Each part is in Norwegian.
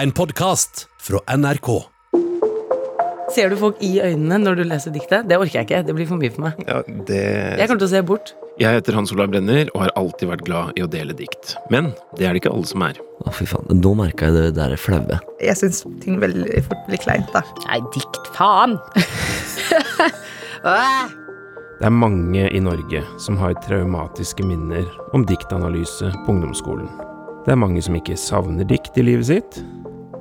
En podkast fra NRK. Ser du folk i øynene når du leser diktet? Det orker jeg ikke. Det blir for mye for meg. Ja, det Jeg kommer til å se bort. Jeg heter Hans Olav Brenner og har alltid vært glad i å dele dikt. Men det er det ikke alle som er. Å, fy faen. Nå merka jeg det der flaue. Jeg syns ting veldig fort blir kleint, da. Nei, dikt, faen! Det er mange i Norge som har traumatiske minner om diktanalyse på ungdomsskolen. Det er mange som ikke savner dikt i livet sitt,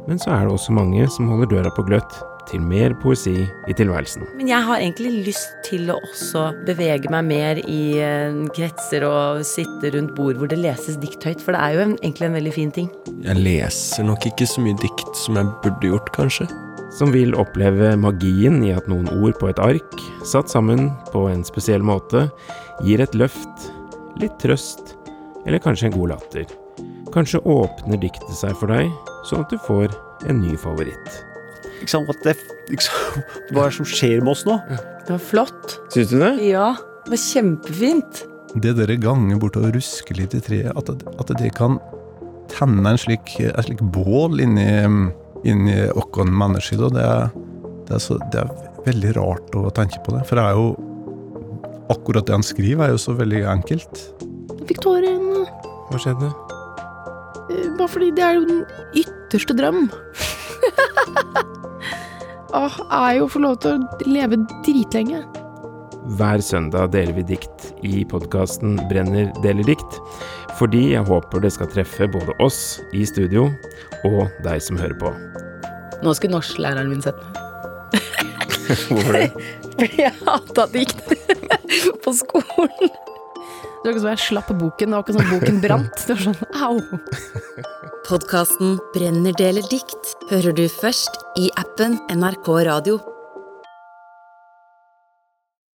men så er det også mange som holder døra på gløtt til mer poesi i tilværelsen. Men jeg har egentlig lyst til å også bevege meg mer i eh, kretser og sitte rundt bord hvor det leses dikt høyt, for det er jo en, egentlig en veldig fin ting. Jeg leser nok ikke så mye dikt som jeg burde gjort, kanskje. Som vil oppleve magien i at noen ord på et ark, satt sammen på en spesiell måte, gir et løft, litt trøst, eller kanskje en god latter. Kanskje åpner diktet seg for deg, sånn at du får en ny favoritt. Ikke sant, what the. Ikke sant, hva er det som skjer med oss nå? Det var flott. Syns du det? Ja, det var kjempefint. Det dere ganger bort og rusker litt i treet, at, at det kan tenne en slik, en slik bål inni, inni oss mennesker, da, det, er, det, er så, det er veldig rart å tenke på det. For det er jo Akkurat det han skriver, er jo så veldig enkelt. Jeg fikk tårer i øynene. Hva skjedde? Eh, Bare fordi det er jo den ytterste drøm. Åh, er jo å få lov til å leve dritlenge. Hver søndag deler vi dikt i podkasten Brenner deler dikt, fordi jeg håper det skal treffe både oss i studio og deg som hører på. Nå skulle norsklæreren min sett meg. Hvorfor det? Fordi jeg hata dikt på skolen. Det var ikke sånn jeg slapp boken, det var ikke sånn boken brant. Det var sånn au. Podkasten Brenner deler dikt hører du først i appen NRK Radio.